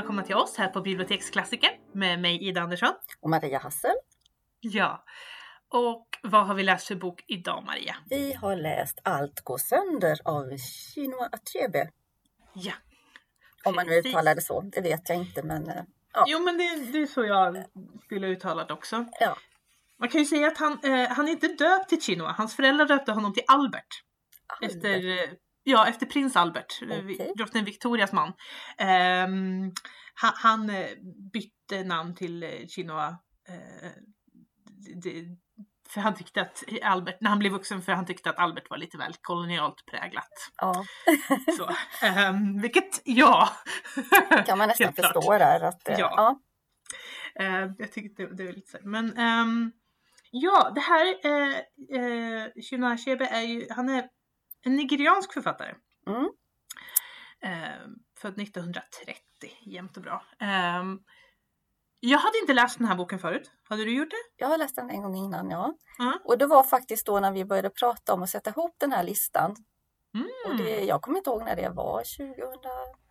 välkomna till oss här på Biblioteksklassiker med mig Ida Andersson. Och Maria Hassel. Ja. Och vad har vi läst för bok idag Maria? Vi har läst Allt går sönder av Chinua Achebe. Ja. Om man nu uttalar det så, det vet jag inte men eh, ja. Jo men det, det är så jag skulle uttala det också. Ja. Man kan ju säga att han, eh, han är inte döpt till Chinua, hans föräldrar döpte honom till Albert. Albert. Efter eh, Ja, efter prins Albert, eh, okay. drottning Victorias man. Um, han, han, eh, bytte namn till eh, Chinoa. Uh, det, för han tyckte att Albert, när han blev vuxen, för han tyckte att Albert var lite väl kolonialt präglat. Ja. så, um, vilket, ja. kan man nästan förstå där. Att, ja. ja. Uh, jag tyckte det, det var lite så. Men um, ja, det här, uh, uh, Achebe är ju, han är en nigeriansk författare. Mm. Eh, född 1930, jämnt och bra. Eh, jag hade inte läst den här boken förut. Hade du gjort det? Jag har läst den en gång innan, ja. Mm. Och det var faktiskt då när vi började prata om att sätta ihop den här listan. Mm. Och det, jag kommer inte ihåg när det var,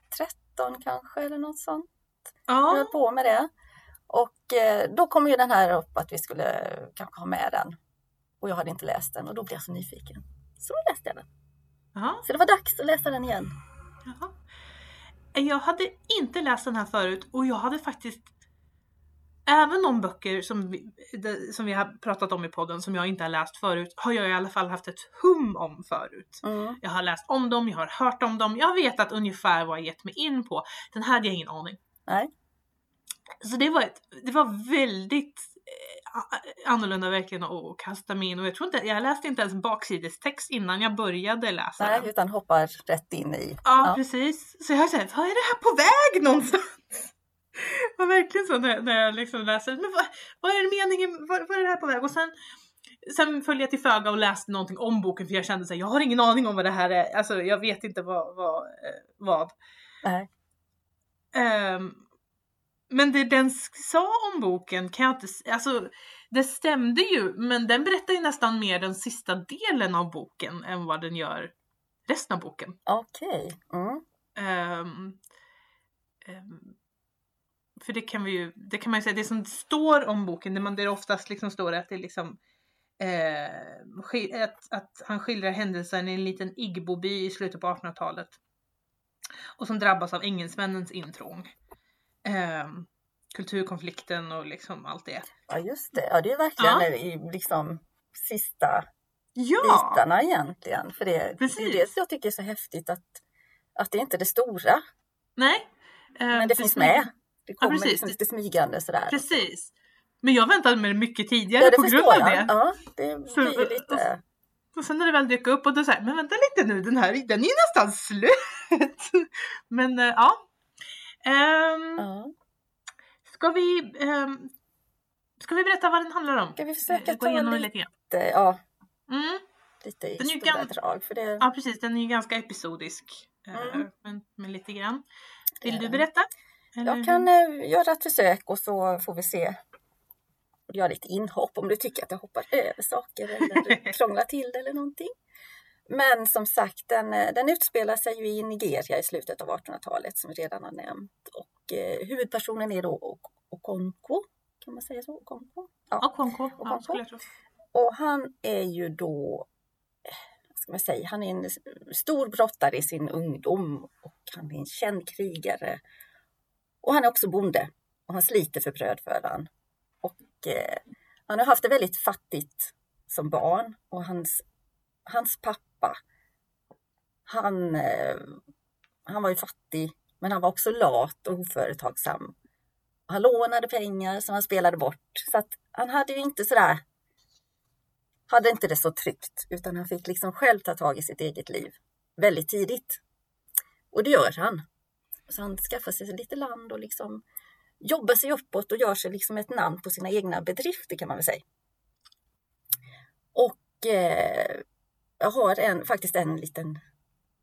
2013 kanske eller något sånt. Ja. Jag höll på med det. Och eh, då kom ju den här upp att vi skulle kanske ha med den. Och jag hade inte läst den och då blev jag så nyfiken. Så läste jag den. Aha. Så det var dags att läsa den igen. Jaha. Jag hade inte läst den här förut och jag hade faktiskt Även de böcker som vi, som vi har pratat om i podden som jag inte har läst förut har jag i alla fall haft ett hum om förut. Mm. Jag har läst om dem, jag har hört om dem, jag vet att ungefär vad jag gett mig in på. Den här hade jag ingen aning. Nej. Så det var, ett, det var väldigt annorlunda verkligen att kasta mig in och jag tror inte, jag läste inte ens baksidestext innan jag började läsa Nej, den. utan hoppar rätt in i. Ja, ja. precis. Så jag sett, vad är det här på väg någonstans? Det var verkligen så när, när jag liksom läser, men vad, vad är meningen, vad, vad är det här på väg? Och sen Sen följde jag till föga och läste någonting om boken för jag kände så här, jag har ingen aning om vad det här är. Alltså jag vet inte vad. vad, eh, vad. Nej. Um, men det den sa om boken kan jag inte, alltså det stämde ju men den berättar ju nästan mer den sista delen av boken än vad den gör resten av boken. Okej. Okay. Mm. Um, um, för det kan vi ju, det kan man ju säga, det som står om boken, det, man, det oftast liksom står att det är liksom eh, att, att han skildrar händelsen i en liten Igbo-by i slutet på 1800-talet. Och som drabbas av engelsmännens intrång eh, kulturkonflikten och liksom allt det. Ja just det, ja det är verkligen ja. i liksom sista ja. bitarna egentligen. För det, Precis. det är det jag tycker är så häftigt att, att det inte är det stora. Nej. Eh, Men det finns med. Det kommer ja, liksom lite smygande sådär. Precis. Men jag väntade det mycket tidigare ja, det på grund av jag. det. Ja, det blir ju lite... Och sen när det väl dök upp och då säger men vänta lite nu, den här den är ju nästan slut. men äh, ja. Um, ja. Ska vi, um, ska vi berätta vad den handlar om? Ska vi försöka Gå igenom lite, lite, ja, mm. lite i den stora drag. För det... Ja precis, den är ju ganska episodisk. Eh, mm. Men, men lite grann. Vill du berätta? Eller? Jag kan uh, göra ett försök och så får vi se. Göra lite inhopp om du tycker att jag hoppar över saker eller krånglar till det eller någonting. Men som sagt, den, eh, den utspelar sig ju i Nigeria i slutet av 1800-talet som vi redan har nämnt. Och eh, huvudpersonen är då Okonko, kan man säga så? Okonko? Ja, Okonko. Okonko. Ja, och han är ju då, eh, vad ska man säga, han är en stor brottare i sin ungdom och han är en känd krigare. Och han är också bonde och han sliter för brödfödan. Och eh, han har haft det väldigt fattigt som barn och hans, hans pappa pappa. Han, eh, han var ju fattig, men han var också lat och oföretagsam. Han lånade pengar som han spelade bort. Så att han hade ju inte sådär, hade inte det så tryggt, utan han fick liksom själv ta tag i sitt eget liv väldigt tidigt. Och det gör han. Så han skaffar sig lite land och liksom jobbar sig uppåt och gör sig liksom ett namn på sina egna bedrifter kan man väl säga. Och eh, jag har en, faktiskt en liten,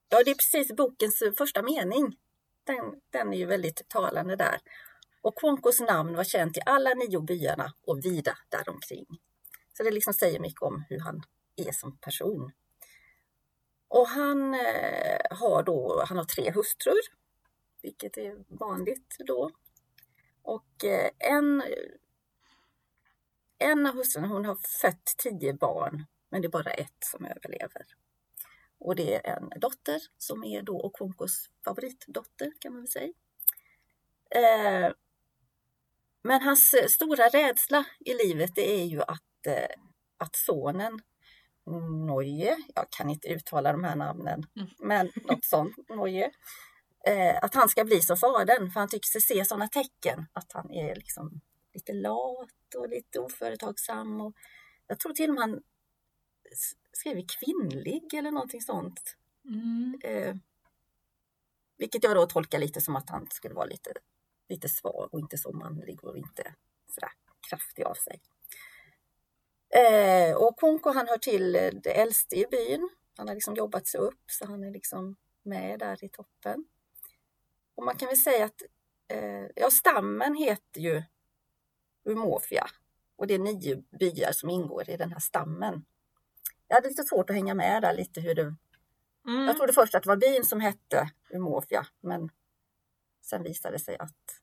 ja det är precis bokens första mening. Den, den är ju väldigt talande där. Och Kwonkos namn var känt i alla nio byarna och vida däromkring. Så det liksom säger mycket om hur han är som person. Och han eh, har då, han har tre hustrur. vilket är vanligt då. Och eh, en, en av hustrurna hon har fött tio barn, men det är bara ett som överlever. Och det är en dotter som är då Okonkos favoritdotter kan man väl säga. Eh, men hans stora rädsla i livet det är ju att, eh, att sonen Noje, jag kan inte uttala de här namnen, mm. men något sånt, Noje, eh, att han ska bli som fadern, för han tycker sig se sådana tecken, att han är liksom lite lat och lite oföretagsam. Och jag tror till och med han skrev kvinnlig eller någonting sånt. Mm. Eh, vilket jag då tolkar lite som att han skulle vara lite, lite svag och inte så manlig och inte sådär kraftig av sig. Eh, och Konko han hör till det äldste i byn. Han har liksom jobbat sig upp så han är liksom med där i toppen. Och man kan väl säga att eh, ja, stammen heter ju Umofia och det är nio byar som ingår i den här stammen. Jag hade lite svårt att hänga med där lite hur det... Mm. Jag trodde först att det var byn som hette Umofia men sen visade det sig att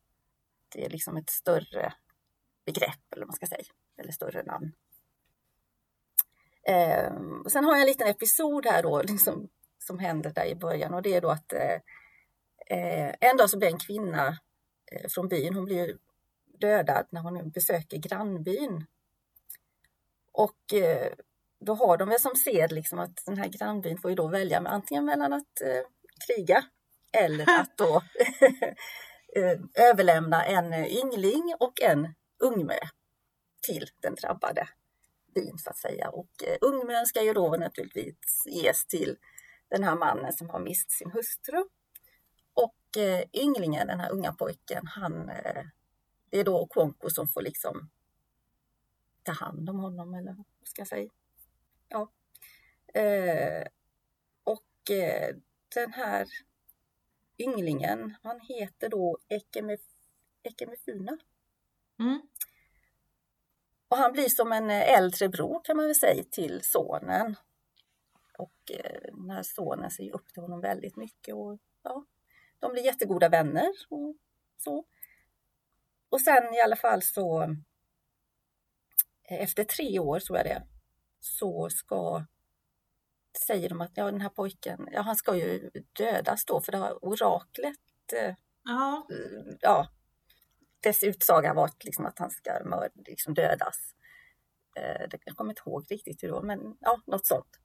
det är liksom ett större begrepp eller vad man ska säga, eller större namn. Eh, sen har jag en liten episod här då, liksom, som händer där i början och det är då att eh, eh en dag så blir en kvinna eh, från byn, hon blir dödad när hon besöker grannbyn. Och eh, då har de väl som sed liksom att den här grannbyn får ju då välja med, antingen mellan att eh, kriga eller att då överlämna en yngling och en ungmö till den drabbade byn så att säga. Och eh, ungmön ska ju då naturligtvis ges till den här mannen som har mist sin hustru. Och eh, ynglingen, den här unga pojken, han, eh, det är då Konko som får liksom ta hand om honom eller vad ska jag säga. Ja. Eh, och eh, den här ynglingen, han heter då Ekemef Ekemefuna. Mm. Och han blir som en eh, äldre bror kan man väl säga till sonen. Och eh, den här sonen ser upp till honom väldigt mycket och ja, de blir jättegoda vänner och så. Och sen i alla fall så eh, efter tre år tror jag det så ska säger de att ja, den här pojken, ja, han ska ju dödas då för det har oraklet ja. ja, dess utsaga var liksom att han ska mörd, liksom dödas. Eh, jag kommer inte ihåg riktigt hur då, men ja, något sånt.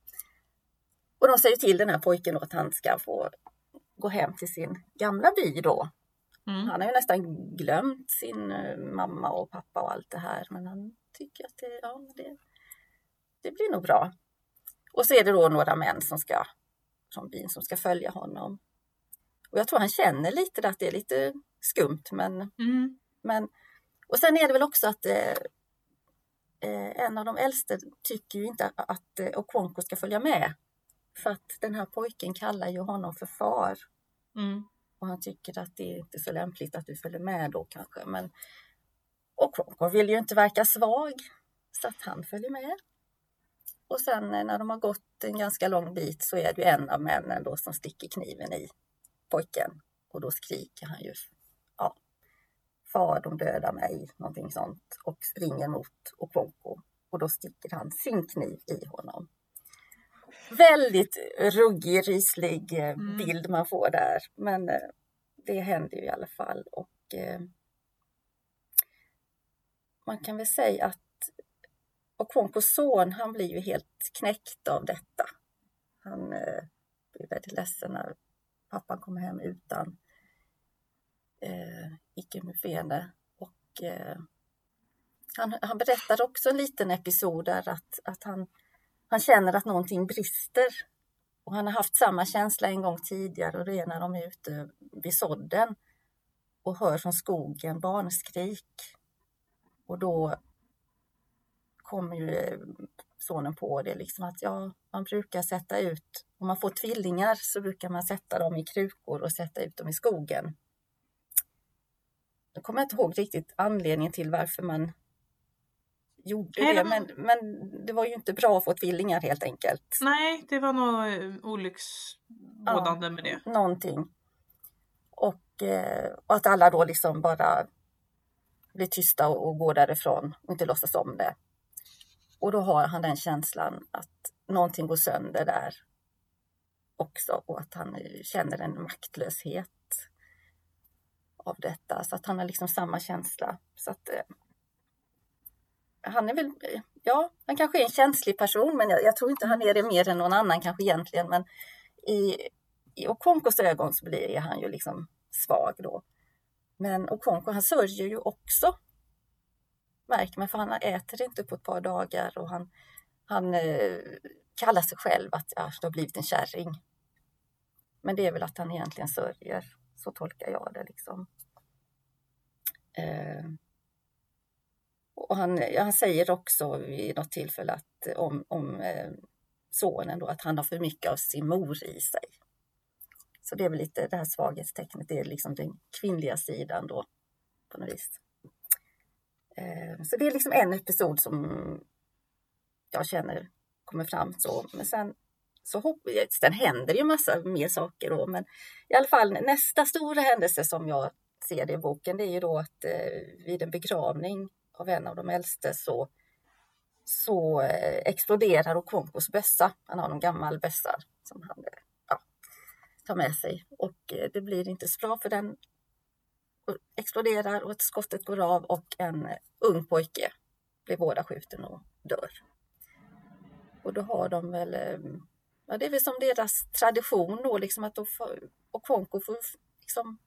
Och de säger till den här pojken då att han ska få gå hem till sin gamla by då. Mm. Han har ju nästan glömt sin eh, mamma och pappa och allt det här, men han tycker att det, ja, det, det blir nog bra. Och så är det då några män som ska, från byn som ska följa honom. Och jag tror han känner lite att det är lite skumt, men mm. Men, och sen är det väl också att eh, eh, en av de äldste tycker ju inte att eh, Okonko ska följa med. För att den här pojken kallar ju honom för far. Mm. Och han tycker att det är inte så lämpligt att du följer med då kanske. Men Okonko vill ju inte verka svag. Så att han följer med. Och sen eh, när de har gått en ganska lång bit så är det ju en av männen då som sticker kniven i pojken. Och då skriker han ju ja, far de dödar mig, någonting sånt och springer mot Okonko och då sticker han sin kniv i honom. Väldigt ruggig, ryslig eh, mm. bild man får där, men eh, det händer ju i alla fall och man kan väl säga att och Okonkos son, han blir ju helt knäckt av detta. Han eh, blir väldigt ledsen när pappan kommer hem utan eh, icke mufene. Och, eh, han, han berättar också en liten episod där att, att han, han känner att någonting brister. Och han har haft samma känsla en gång tidigare och det är när de är ute eh, vid sådden och hör från skogen barnskrik. Och då kommer ju sonen på det liksom att ja, man brukar sätta ut, om man får tvillingar så brukar man sätta dem i krukor och sätta ut dem i skogen. Jag kommer inte ihåg riktigt anledningen till varför man gjorde Nej, det, men, men det var ju inte bra att få tvillingar helt enkelt. Nej, det var nog eh, olycksbådande ja, med det. Någonting. Och och, eh, och att alla då liksom bara blir tysta och, och går därifrån och inte låtsas om det. Och då har han den känslan att någonting går sönder där också och att han känner en maktlöshet av detta. Så att han har liksom samma känsla. Så att, eh, han är väl, ja, han kanske är en känslig person men jag, jag, tror inte han är det mer än någon annan kanske egentligen. Men i, i Okonkos ögon så blir han ju liksom svag då. Men Okonko han sörjer ju också. Märker man för han äter inte på ett par dagar och han, han eh, kallar sig själv att ja, det har blivit en kärring. Men det är väl att han egentligen sörjer. Så tolkar jag det liksom. Eh, och han, han säger också vid något tillfälle att eh, om, om eh, sonen då att han har för mycket av sin mor i sig. Så det är väl lite det här svaghetstecknet, det är liksom den kvinnliga sidan då på något vis. Ehm, så det är liksom en episod som jag känner kommer fram så. Men sen så hopp, sen händer ju massa mer saker då. Men i alla fall nästa stora händelse som jag ser det i boken, det är ju då att eh, vid en begravning av en av de äldste så, så eh, exploderar Okonkos bössa. Han har en gammal bössa som han eh, ja, tar med sig och det blir inte så bra för den exploderar och skottet går av och en ung pojke blir båda skjuten och dör. Och då har de väl, eh, ja det är väl som deras tradition då liksom att Okonko får liksom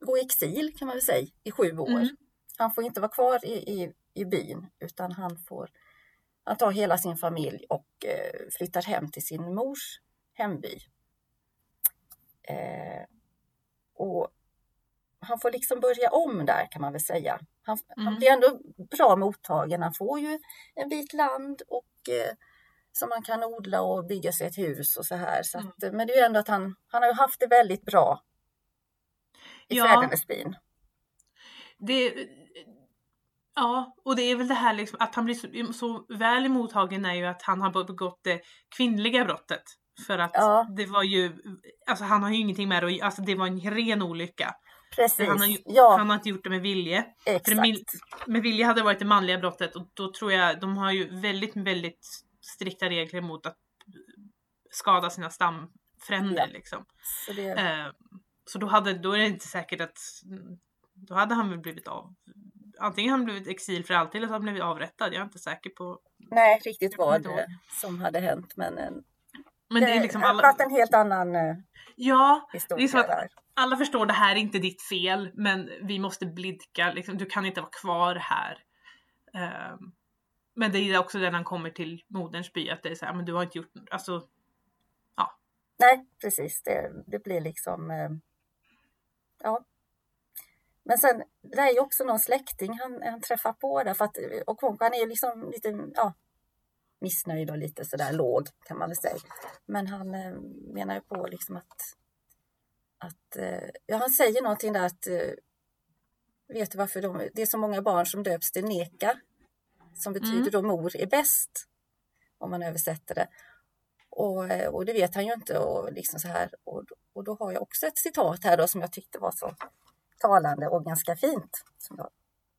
gå i exil kan man väl säga i sju år. Mm. Han får inte vara kvar i, i, i byn utan han får han tar hela sin familj och eh, flyttar hem till sin mors hemby. Eh, och han får liksom börja om där kan man väl säga. Han, mm. han blir ändå bra mottagen. Han får ju en bit land och eh, som man kan odla och bygga sig ett hus och så här. Så att, mm. Men det är ju ändå att han, han har haft det väldigt bra i ja. Fädernesbyn. Det, ja, och det är väl det här liksom, att han blir så, så väl mottagen är ju att han har begått det kvinnliga brottet. För att ja. det var ju, alltså han har ju ingenting med det alltså det var en ren olycka. Precis. Han har, ja. han har inte gjort det med vilje. Exakt. För med, med vilje hade det varit det manliga brottet och då tror jag de har ju väldigt, väldigt strikta regler mot att skada sina stamfränder. Ja. Liksom. Så, det... eh, så då, hade, då är det inte säkert att då hade han väl blivit av. Antingen har han blivit exil för alltid eller så har han blivit avrättad. Jag är inte säker på. Nej, riktigt vad det som hade hänt. Men, men det, det är liksom alla... en helt annan eh, ja, historia det är som att där. Alla förstår det här är inte ditt fel, men vi måste blidka. Liksom, du kan inte vara kvar här. Um, men det är också när han kommer till moderns by att det är så här, men du har inte gjort, alltså, ja. Nej, precis. Det, det blir liksom, eh, ja. Men sen, det är ju också någon släkting han, han träffar på där, för att eh, Okonko han är ju liksom lite, ja, missnöjd och lite sådär låg kan man väl säga. Men han eh, menar ju på liksom att, att eh, ja han säger någonting där att eh, vet du varför de, det är så många barn som döps till Neka som betyder mm. då mor är bäst om man översätter det. Och, eh, och det vet han ju inte och liksom så här och, och då har jag också ett citat här då som jag tyckte var så talande och ganska fint som jag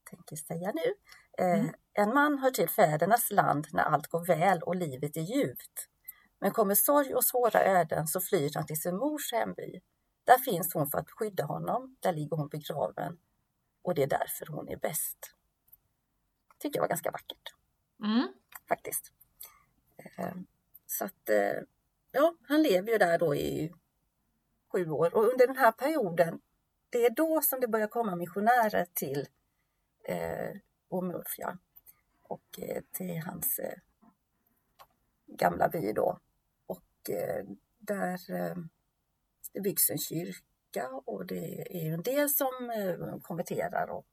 tänker säga nu. Eh, mm. En man hör till fädernas land när allt går väl och livet är ljuvt. Men kommer sorg och svåra öden så flyr han till sin mors hemby. Där finns hon för att skydda honom, där ligger hon begraven och det är därför hon är bäst. Tycker jag var ganska vackert. Mm. Faktiskt. Eh, så att, eh, ja, han lever ju där då i sju år och under den här perioden, det är då som det börjar komma missionärer till eh, Omurfia och eh, till hans eh, gamla by då. Och eh, där det byggs en kyrka och det är ju en del som eh, konverterar och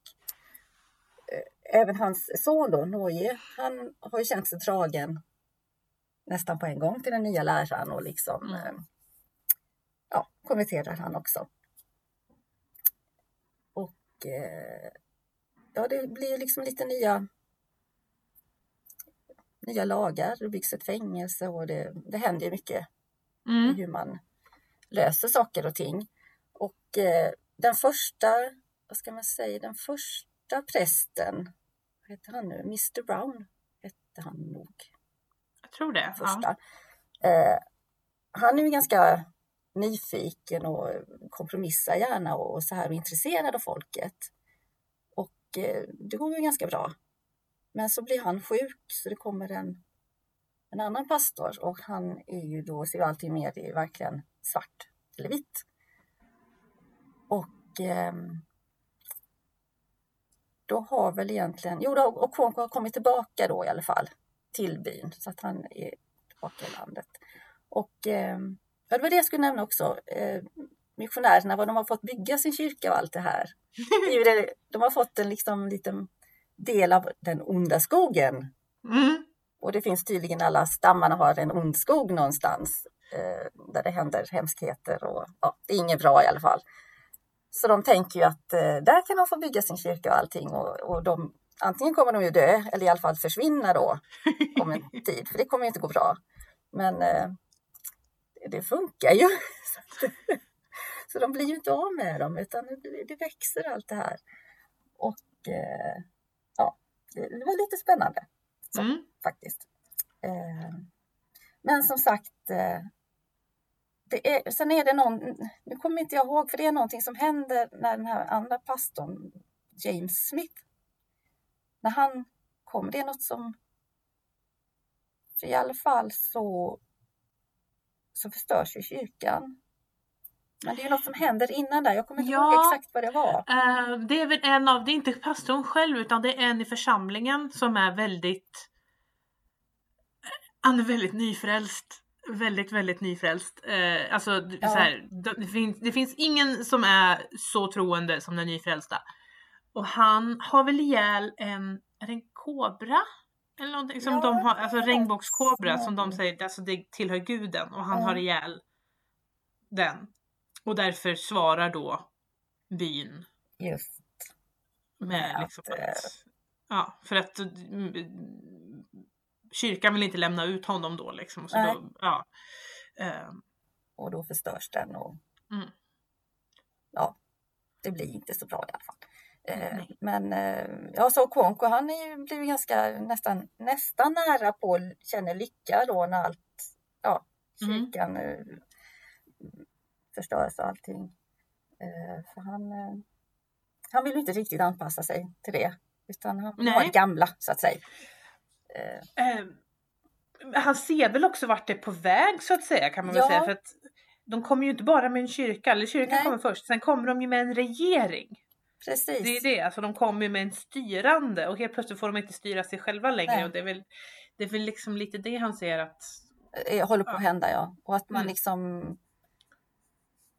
eh, även hans son då, Noje, han har ju känt sig dragen nästan på en gång till den nya läraren och liksom mm. ja, konverterar han också. Och ja, det blir liksom lite nya nya lagar, det byggs ett fängelse och det, det händer mycket mm. hur man löser saker och ting. Och eh, den första, vad ska man säga, den första prästen, vad heter han nu, Mr Brown hette han nog. Jag tror det. Första. Ja. Eh, han är ju ganska nyfiken och kompromissar gärna och så här och intresserad av folket. Och eh, det går ju ganska bra. Men så blir han sjuk så det kommer en, en annan pastor och han är ju då, ser ju alltid mer i verkligen svart eller vitt. Och eh, då har väl egentligen, jo då, och Kwonko har kommit tillbaka då i alla fall till byn så att han är tillbaka i landet. Och eh, det var det jag skulle nämna också. Eh, missionärerna, vad de har fått bygga sin kyrka och allt det här. De har fått en liksom liten del av den onda skogen. Mm. Och det finns tydligen alla stammarna har en ond skog någonstans eh, där det händer hemskheter och ja, det är inget bra i alla fall. Så de tänker ju att eh, där kan de få bygga sin kyrka och allting och, och de, antingen kommer de ju dö eller i alla fall försvinna då om en tid, för det kommer ju inte gå bra. Men eh, det funkar ju. Så de blir ju inte av med dem utan det växer allt det här. Och eh, ja, det var lite spännande så, mm. faktiskt. Eh, men som sagt, eh, det är, sen är det någon, nu kommer inte jag ihåg, för det är någonting som händer när den här andra pastorn, James Smith, när han kommer, det är något som, för i alla fall så, så förstörs ju kyrkan. Men det är något som händer innan där, jag kommer inte ja, ihåg exakt vad det var. Uh, det är väl en av, det är inte pastorn själv utan det är en i församlingen som är väldigt, han är väldigt nyfrälst väldigt, väldigt nyfrälst. Eh, alltså, ja. så här, det, finns, det finns ingen som är så troende som den nyfrälsta. Och han har väl ihjäl en, är det en kobra? Eller någonting som ja, de har, alltså regnbågskobra som de säger, alltså det tillhör guden och han ja. har ihjäl den. Och därför svarar då byn. Just. Med liksom att, att, ja, för att mm, kyrkan vill inte lämna ut honom då liksom. Så då, ja. Uh. Och då förstörs den och mm. ja, det blir inte så bra i alla fall. Uh, men uh, ja, så Kwonko han är ju, ganska nästan, nästan nära på känner lycka då när allt, ja, mm. kyrkan mm. förstörs och allting. för han, han vill inte riktigt anpassa sig till det utan han Nej. var gamla så att säga. Eh, han ser väl också vart det är på väg så att säga kan man ja. väl säga. För att de kommer ju inte bara med en kyrka, eller kyrkan Nej. kommer först, sen kommer de ju med en regering. Precis. Det är det, alltså de kommer ju med en styrande och helt plötsligt får de inte styra sig själva längre. Nej. Och det är, väl, det är väl liksom lite det han ser att... Det håller på att hända ja. Och att man mm. liksom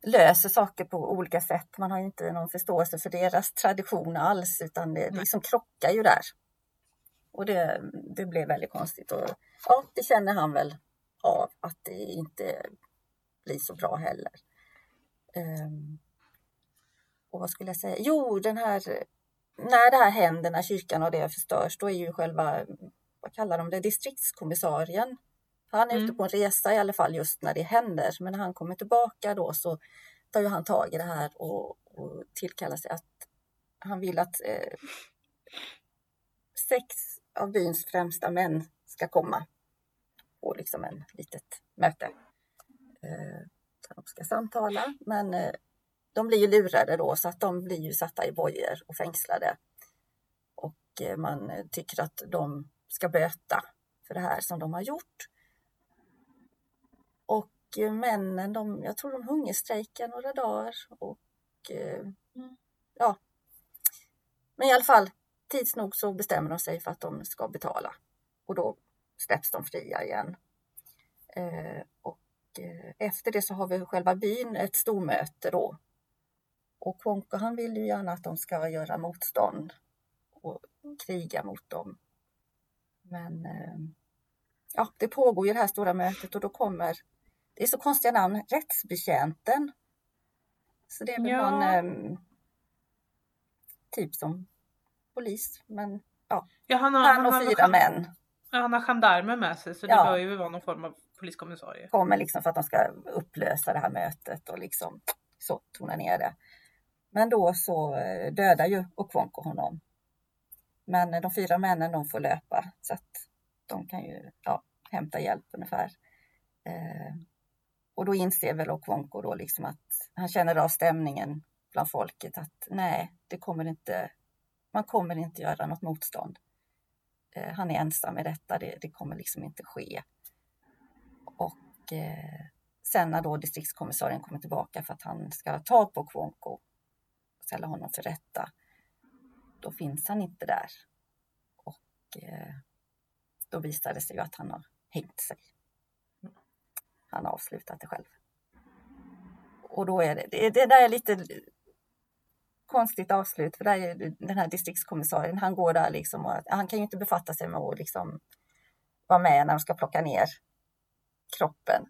löser saker på olika sätt. Man har ju inte någon förståelse för deras tradition alls utan det, det liksom krockar ju där. Och det, det blev väldigt konstigt. Och, ja, det känner han väl av att det inte blir så bra heller. Um, och vad skulle jag säga? Jo, den här när det här händer, när kyrkan och det förstörs, då är ju själva, vad kallar de det, distriktskommissarien. Han är mm. ute på en resa i alla fall just när det händer, men när han kommer tillbaka då så tar ju han tag i det här och, och tillkallar sig att han vill att eh, sex av byns främsta män ska komma på liksom en litet möte. Eh, de ska samtala, men eh, de blir ju lurade då så att de blir ju satta i bojor och fängslade. Och eh, man tycker att de ska böta för det här som de har gjort. Och männen, de, jag tror de hungerstrejkar några dagar och mm. ja. Men i alla fall, tids nog så bestämmer de sig för att de ska betala och då släpps de fria igen. Eh, och eh, efter det så har vi själva byn ett stormöte då. Och Kwonko han vill ju gärna att de ska göra motstånd och kriga mot dem. Men eh, ja, det pågår ju det här stora mötet och då kommer, det är så konstiga namn, rättsbetjänten. Så det är väl ja. någon eh, typ som polis. Men ja, ja han, har, han och han fyra män. Ja, han har gendarmer med sig så det ja. bör ju vara någon form av poliskommissarie. Kommer liksom för att de ska upplösa det här mötet och liksom så tona ner det. Men då så eh, dödar ju Okwonko honom. Men de fyra männen de får löpa så att de kan ju ja, hämta hjälp ungefär. Eh, och då inser väl Okwonko då liksom att han känner av stämningen bland folket att nej, det kommer inte, man kommer inte göra något motstånd. Eh, han är ensam i detta, det, det kommer liksom inte ske. Och eh, sen när då distriktskommissarien kommer tillbaka för att han ska ta på Kwonko och ställa honom för rätta, då finns han inte där. Och eh, då visar det sig ju att han har hängt sig. Han har avslutat det själv. Och då är det, det, det där är lite konstigt avslut för där är den här distriktskommissarien, han går där liksom och han kan ju inte befatta sig med att liksom vara med när de ska plocka ner kroppen.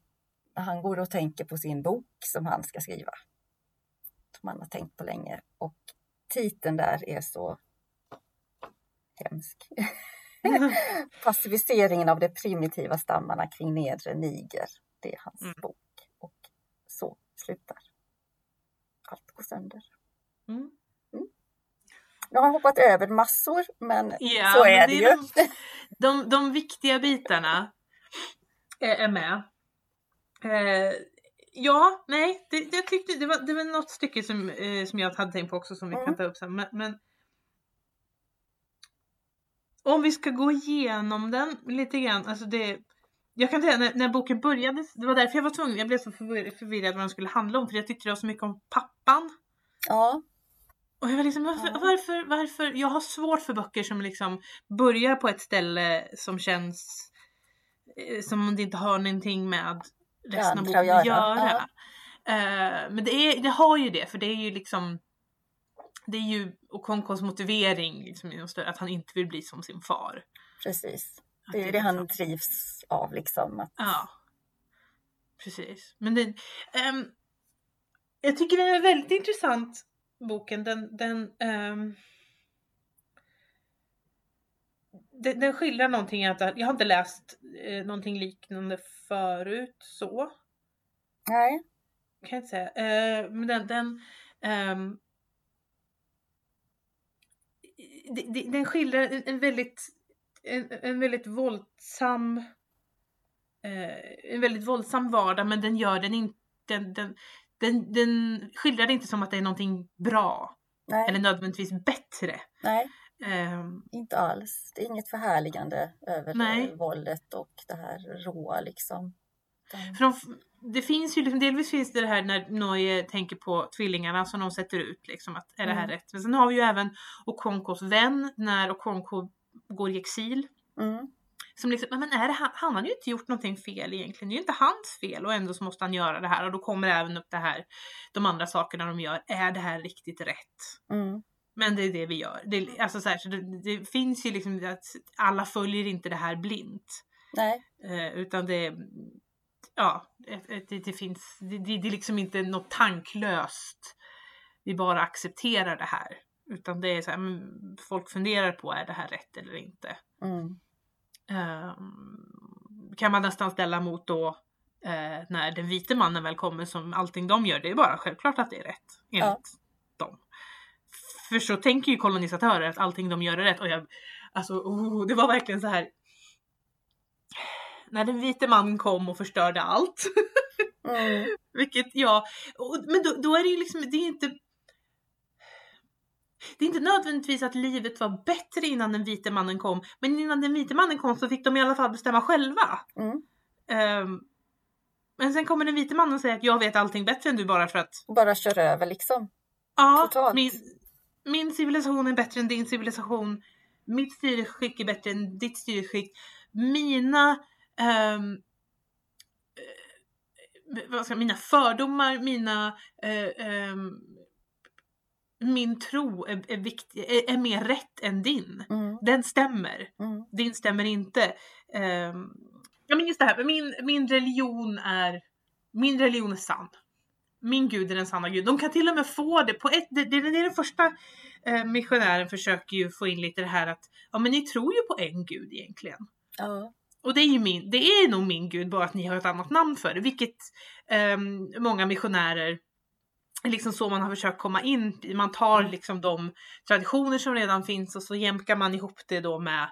Han går och tänker på sin bok som han ska skriva. Som han har tänkt på länge och titeln där är så hemsk. Passiviseringen av de primitiva stammarna kring nedre Niger. Det är hans mm. bok. Och så slutar. Allt går sönder. Mm. Mm. Jag har hoppat över massor, men ja, så är det, det ju. De, de, de, viktiga bitarna är, är med. Eh, ja, nej, det, jag tyckte det var, det var något stycke som, eh, som jag hade tänkt på också som vi mm. kan ta upp sen. Men, men, om vi ska gå igenom den lite grann, alltså det jag kan säga när, när boken började, det var därför jag var tvungen, jag blev så förvirrad vad den skulle handla om för jag tyckte det var så mycket om pappan. Ja. Och jag var liksom, varför, ja. varför, varför, jag har svårt för böcker som liksom börjar på ett ställe som känns eh, som om det inte har någonting med resten av boken att göra. göra. Uh, men det, är, det har ju det, för det är ju liksom det är ju Okonkos motivering liksom, att han inte vill bli som sin far. Precis. Det är ju det han trivs av liksom. Att... Ja. Precis. Men det, um, jag tycker den är väldigt intressant boken. Den, den, um, den, den skildrar någonting, jag har inte läst eh, någonting liknande förut så. Nej. Kan jag inte säga. Eh, men den, den um, den skildrar en väldigt en, en väldigt våldsam eh, en väldigt våldsam vardag men den gör den inte den, den, den, den skildrar det inte som att det är någonting bra Nej. eller nödvändigtvis bättre. Nej, um, inte alls. Det är inget förhärligande över Nej. Det, våldet och det här råa liksom. För de, det finns ju liksom, delvis finns det det här när Noje tänker på tvillingarna som de sätter ut liksom att är det här mm. rätt? Men sen har vi ju även Okonkos vän när Okonko går i exil. Mm. Som liksom, men är det, han, han har ju inte gjort någonting fel egentligen. Det är ju inte hans fel och ändå så måste han göra det här och då kommer även upp det här, de andra sakerna de gör. Är det här riktigt rätt? Mm. Men det är det vi gör. Det, alltså så, här, så det, det, finns ju liksom att alla följer inte det här blint. Nej. Eh, utan det, ja, det, det finns, det, det, är liksom inte något tanklöst. Vi bara accepterar det här. Utan det är så här, folk funderar på är det här rätt eller inte. Mm. Um, kan man nästan ställa mot då uh, när den vite mannen väl kommer som allting de gör, det är bara självklart att det är rätt enligt ja. dem. För så tänker ju kolonisatörer att allting de gör är rätt och jag, alltså oh, det var verkligen så här. När den vite mannen kom och förstörde allt. Mm. Vilket ja, och, men då, då, är det ju liksom, det är inte det är inte nödvändigtvis att livet var bättre innan den vite mannen kom, men innan den vite mannen kom så fick de i alla fall bestämma själva. Mm. Um, men sen kommer den vite mannen och säger att jag vet allting bättre än du bara för att... Bara kör över liksom. Ja, min, min civilisation är bättre än din civilisation. Mitt styrskick är bättre än ditt styrskick. Mina um, vad ska, mina fördomar, mina uh, um, min tro är, är, viktig, är, är, mer rätt än din. Mm. Den stämmer. Mm. Din stämmer inte. Um, ja men just det här, min, min religion är min religion är sann. Min gud är den sanna gud. De kan till och med få det på ett, det, det, det är den första eh, missionären försöker ju få in lite det här att ja men ni tror ju på en gud egentligen. Ja. Och det är ju min, det är nog min gud bara att ni har ett annat namn för det, vilket eh, många missionärer liksom så man har försökt komma in. Man tar Mm. liksom de traditioner som redan finns och så jämkar man ihop det då med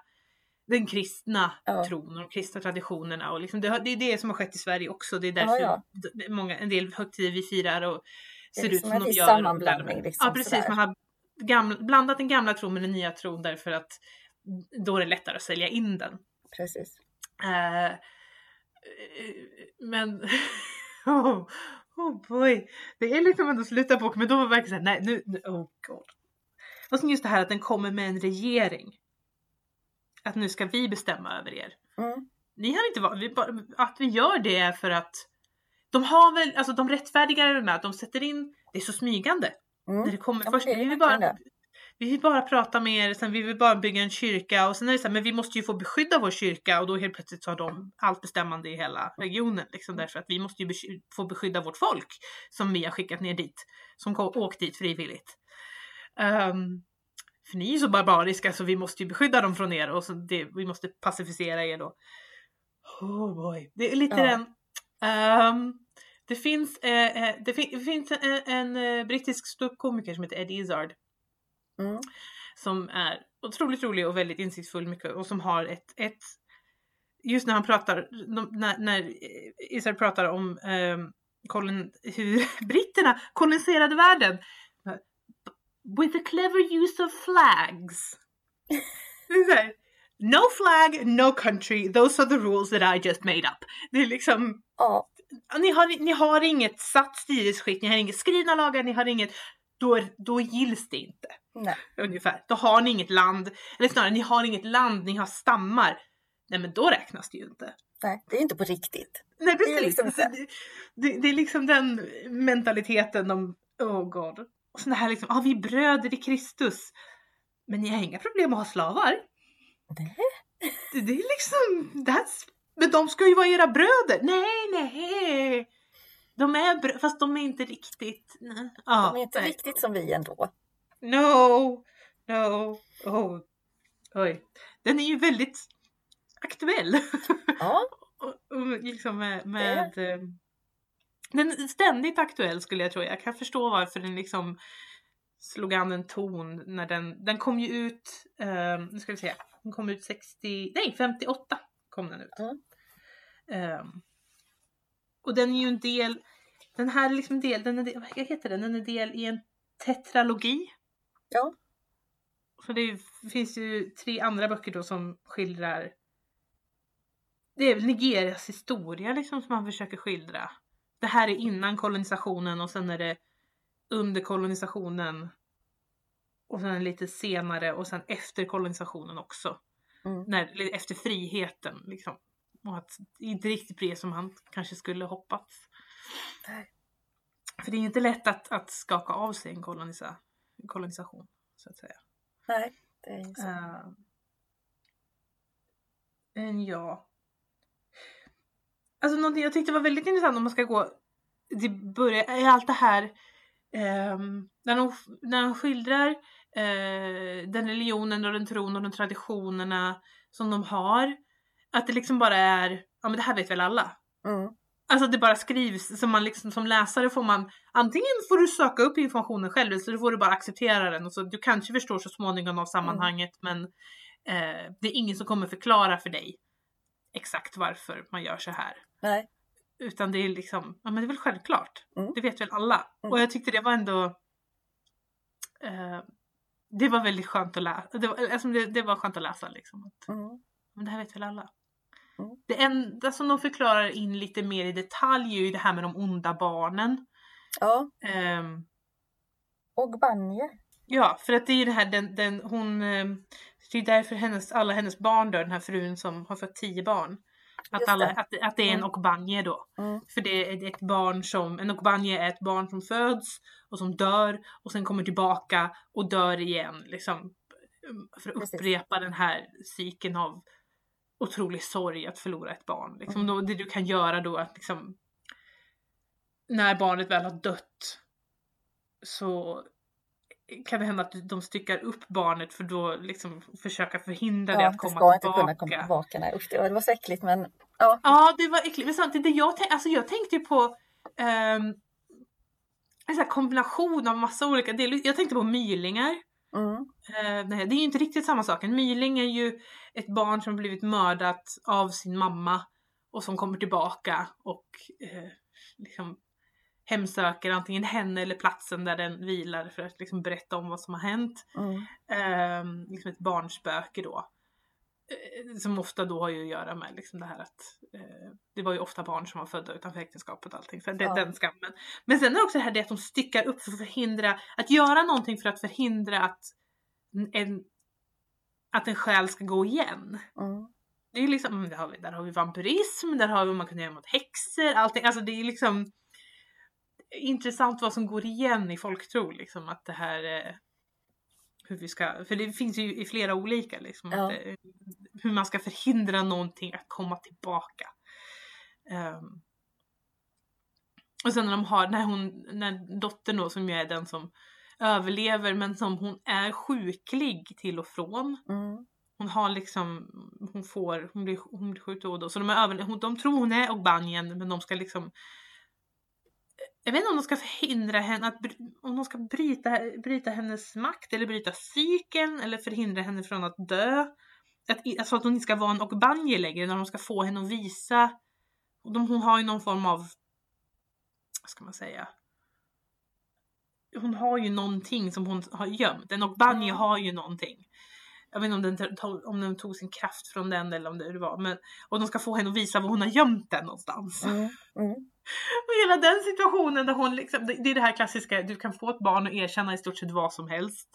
den kristna Ja. tron och de kristna traditionerna. Och liksom det, det är det som har skett i Sverige också. Det är därför ja. d- många, en del högtider vi firar och Det ser ut liksom som en de gör. sammanblandning, liksom, ja precis, sådär. man har gamla, blandat den gamla tron med den nya tron därför att då är det lättare att sälja in den. Precis. Eh, eh, men oh, boy, det är liksom ändå sluta på men då var det verkligen såhär, nej nu, nu, oh god. Och sen just det här att den kommer med en regering. Att nu ska vi bestämma över er. Mm. Ni har inte va- vi bara, att vi gör det är för att de har väl, alltså de rättfärdigar det med att de sätter in, det är så smygande. Mm. När det kommer Ja, först, det är vill, verkligen bara, det. Vi vill bara prata med er, sen vi vill bara bygga en kyrka och sen är det så här, men vi måste ju få beskydda vår kyrka och då helt plötsligt har de allt bestämmande i hela regionen liksom därför att vi måste ju besky- få beskydda vårt folk som vi har skickat ner dit, som kom, åkt dit frivilligt. Ehm, för ni är ju så barbariska så vi måste ju beskydda dem från er och så det, vi måste pacificera er då. Oh boy, det är lite Ja. den. Ehm, det finns, eh, eh, det, fin- det finns en, en eh, brittisk ståuppkomiker som heter Eddie Izzard Mm. som är otroligt rolig och väldigt insiktsfull mycket och som har ett, ett just när han pratar, när, när Izzard pratar om um, kolon, hur britterna koloniserade världen with a clever use of flags. Här, no flag, no country, those are the rules that I just made up. Det är liksom Ja, ni har, ni har inget satt styrelseskick, ni har inget skrivna lagar, ni har inget, då, då gills det inte. nej. Ungefär. Då har ni inget land, eller snarare ni har inget land, ni har stammar. Nej men då räknas det ju inte. nej, det är inte på riktigt. Nej Det är precis. liksom det, det, det är liksom den mentaliteten de, oh god. Och sån här liksom, ah, vi är bröder i Kristus. Men ni har inga problem att ha slavar. Nej. Det, det är liksom, that's, men de ska ju vara era bröder. Nej, nej. De är brö- fast de är inte riktigt. Nej. Ja, De är inte nej. riktigt som vi ändå. No, no, oh, oj. Den är ju väldigt aktuell. Ja, och, och liksom med, med eh, den är ständigt aktuell skulle jag tro. Jag kan förstå varför den liksom slog an en ton när den, den kom ju ut, eh, nu ska vi se, den kom ut 60, nej 58 kom den ut. Mm. Eh, och den är ju en del, den här är liksom del, den är del, vad heter den, den är del i en tetralogi. Ja. Så det är, finns ju tre andra böcker då som skildrar det är väl Nigerias historia liksom som han försöker skildra. Det här är innan kolonisationen och sen är det under kolonisationen. Och sen lite senare och sen efter kolonisationen också. Mm. När, efter friheten liksom. Och att det inte riktigt blev som han kanske skulle hoppats. För det är inte lätt att, att skaka av sig en kolonisa, kolonisation så att säga. nej. Det är ju så. Uh, men ja. Alltså någonting jag tyckte var väldigt intressant om man ska gå till början är allt det här ehm, när, de, när de skildrar eh, den religionen och den tron och de traditionerna som de har. Att det liksom bara är, ja men det här vet väl alla. Mm. Alltså det bara skrivs som man liksom som läsare får man antingen får du söka upp informationen själv eller så får du bara acceptera den och så du kanske förstår så småningom av sammanhanget men eh, det är ingen som kommer förklara för dig exakt varför man gör så här. Nej. Utan det är liksom, ja men det är väl självklart. Mm. Det vet väl alla. Mm. Och jag tyckte det var ändå eh, det var väldigt skönt att läsa. Det var, alltså det, det var skönt att läsa liksom. Att, Mm. men det här vet väl alla. Det enda som de förklarar in lite mer i detalj är ju det här med de onda barnen. Ja, Ehm, och Banje. ja, för att det är ju det här, den, den, hon, ehm, det är därför hennes, alla hennes barn dör, den här frun som har fått tio barn. Att, alla, att, att det är en Mm. okbanje då. Mm. För det är ett barn som, en okbanje är ett barn som föds och som dör och sen kommer tillbaka och dör igen. Liksom, för att Precis. upprepa den här cykeln av otrolig sorg att förlora ett barn. Liksom, Mm. då, det du kan göra då att liksom, när barnet väl har dött så kan det hända att de styckar upp barnet för då liksom försöka förhindra det Ja, att det komma ska inte tillbaka. kunna komma tillbaka. Nej, usch, det var, det var så äckligt men ja. Ja, det var äckligt. Men samtidigt, det jag, tänk, alltså jag tänkte ju på... ehm, en sån kombination av massa olika delar. Jag tänkte på mylingar. Mm. Eh, nej, det är ju inte riktigt samma sak. En myling är ju ett barn som blivit mördat av sin mamma och som kommer tillbaka och eh, liksom hemsöker antingen henne eller platsen där den vilar för att liksom berätta om vad som har hänt. Mm. Eh, liksom ett barnspöke då. Eh, som ofta då har ju att göra med liksom det här att eh, det var ju ofta barn som var födda utanför äktenskapet och allting. Så det, ja. den skammen. Men sen är också det här det att de styckar upp för att förhindra, att göra någonting för att förhindra att en, att en själ ska gå igen. Mm. Det är liksom, mm, där har, vi, där har vi vampyrism, där har vi man kan göra mot häxor, allting. Alltså det är liksom intressant vad som går igen i folktro liksom att det här eh, hur vi ska, för det finns ju i flera olika liksom, ja. att, hur man ska förhindra någonting att komma tillbaka. Um, och sen när de har, när hon, när dottern då som ju är den som överlever men som hon är sjuklig till och från. Mm. Hon har liksom, hon får, hon blir, hon blir sjuk då och då. Så de, är över, de tror hon är Ogbanjen men de ska liksom jag vet inte om de ska förhindra henne att om de ska bryta, bryta hennes makt eller bryta cykeln eller förhindra henne från att dö. Att, alltså att hon inte ska vara en Ogbanje längre när de ska få henne att visa. De, hon har ju någon form av, vad ska man säga? Hon har ju någonting som hon har gömt. En Ogbanje mm. har ju någonting. Jag vet inte om den, om den tog sin kraft från den eller om det var. Men, och de ska få henne att visa var hon har gömt den någonstans. Mm. Mm. Och hela den situationen där hon liksom, det är det här klassiska, du kan få ett barn att erkänna i stort sett vad som helst.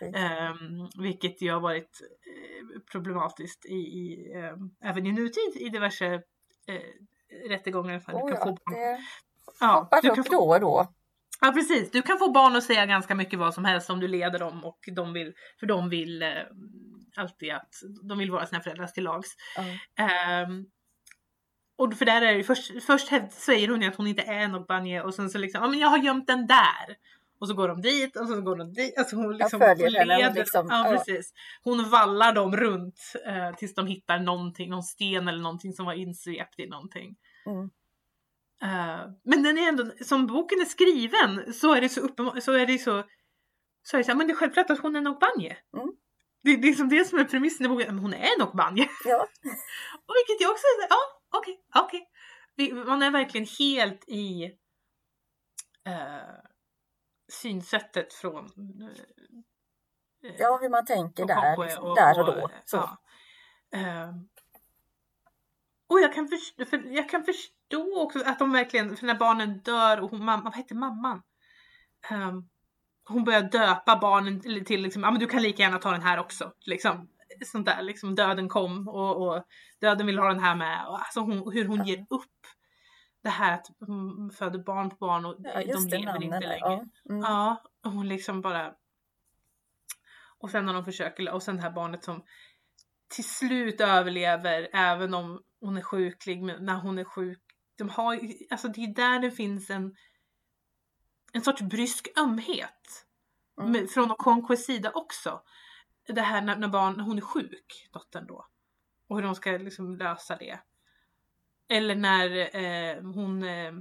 Um, vilket ju har varit uh, problematiskt i, i um, även i nutid i diverse uh, rättegångar. Oh, du kan ja, få barn. Det ja, du kan få, då och då. Ja precis, du kan få barn att säga ganska mycket vad som helst om du leder dem och de vill, för de vill uh, alltid att de vill vara sina föräldrar till lags. Um, och för där är det först, först säger hon att hon inte är något banje och sen så liksom, ja men jag har gömt den där. Och så går de dit och så går de dit. Alltså hon liksom henne. Liksom, ja, precis. Hon vallar dem runt eh, tills de hittar någonting, någon sten eller någonting som var insvept i någonting. Mm. Uh, men den är ändå, som boken är skriven så är det så uppenbart, så är det så, så är det så men det är självklart att hon är Nokbanje. Mm. Det, det är som det som är premissen i boken, hon är Nokbanje. Ja. och vilket jag också, ja okej, okay, okej. Okay. Man är verkligen helt i uh, synsättet från uh, Ja, hur man tänker där, liksom, och, där och då. Så. Ja. Uh, och jag kan, förstå, för jag kan förstå också att de verkligen, för när barnen dör och hon, mamma, vad heter mamman? Um, hon börjar döpa barnen till, liksom, ja men du kan lika gärna ta den här också. Liksom sånt där, liksom döden kom och, och döden vill ha den här med. Och alltså hon, hur hon ja. ger upp det här att hon föder barn på barn och ja, de lever inte längre. Ja. Mm. ja, och hon liksom bara och sen när de försöker, och sen det här barnet som till slut överlever även om hon är sjuklig, men när hon är sjuk. De har, alltså det är där det finns en, en sorts brysk ömhet. Mm. Från Okonkwo's sida också det här när, när barn, hon är sjuk, dottern då. Och hur de ska liksom lösa det. Eller när eh, hon, eh,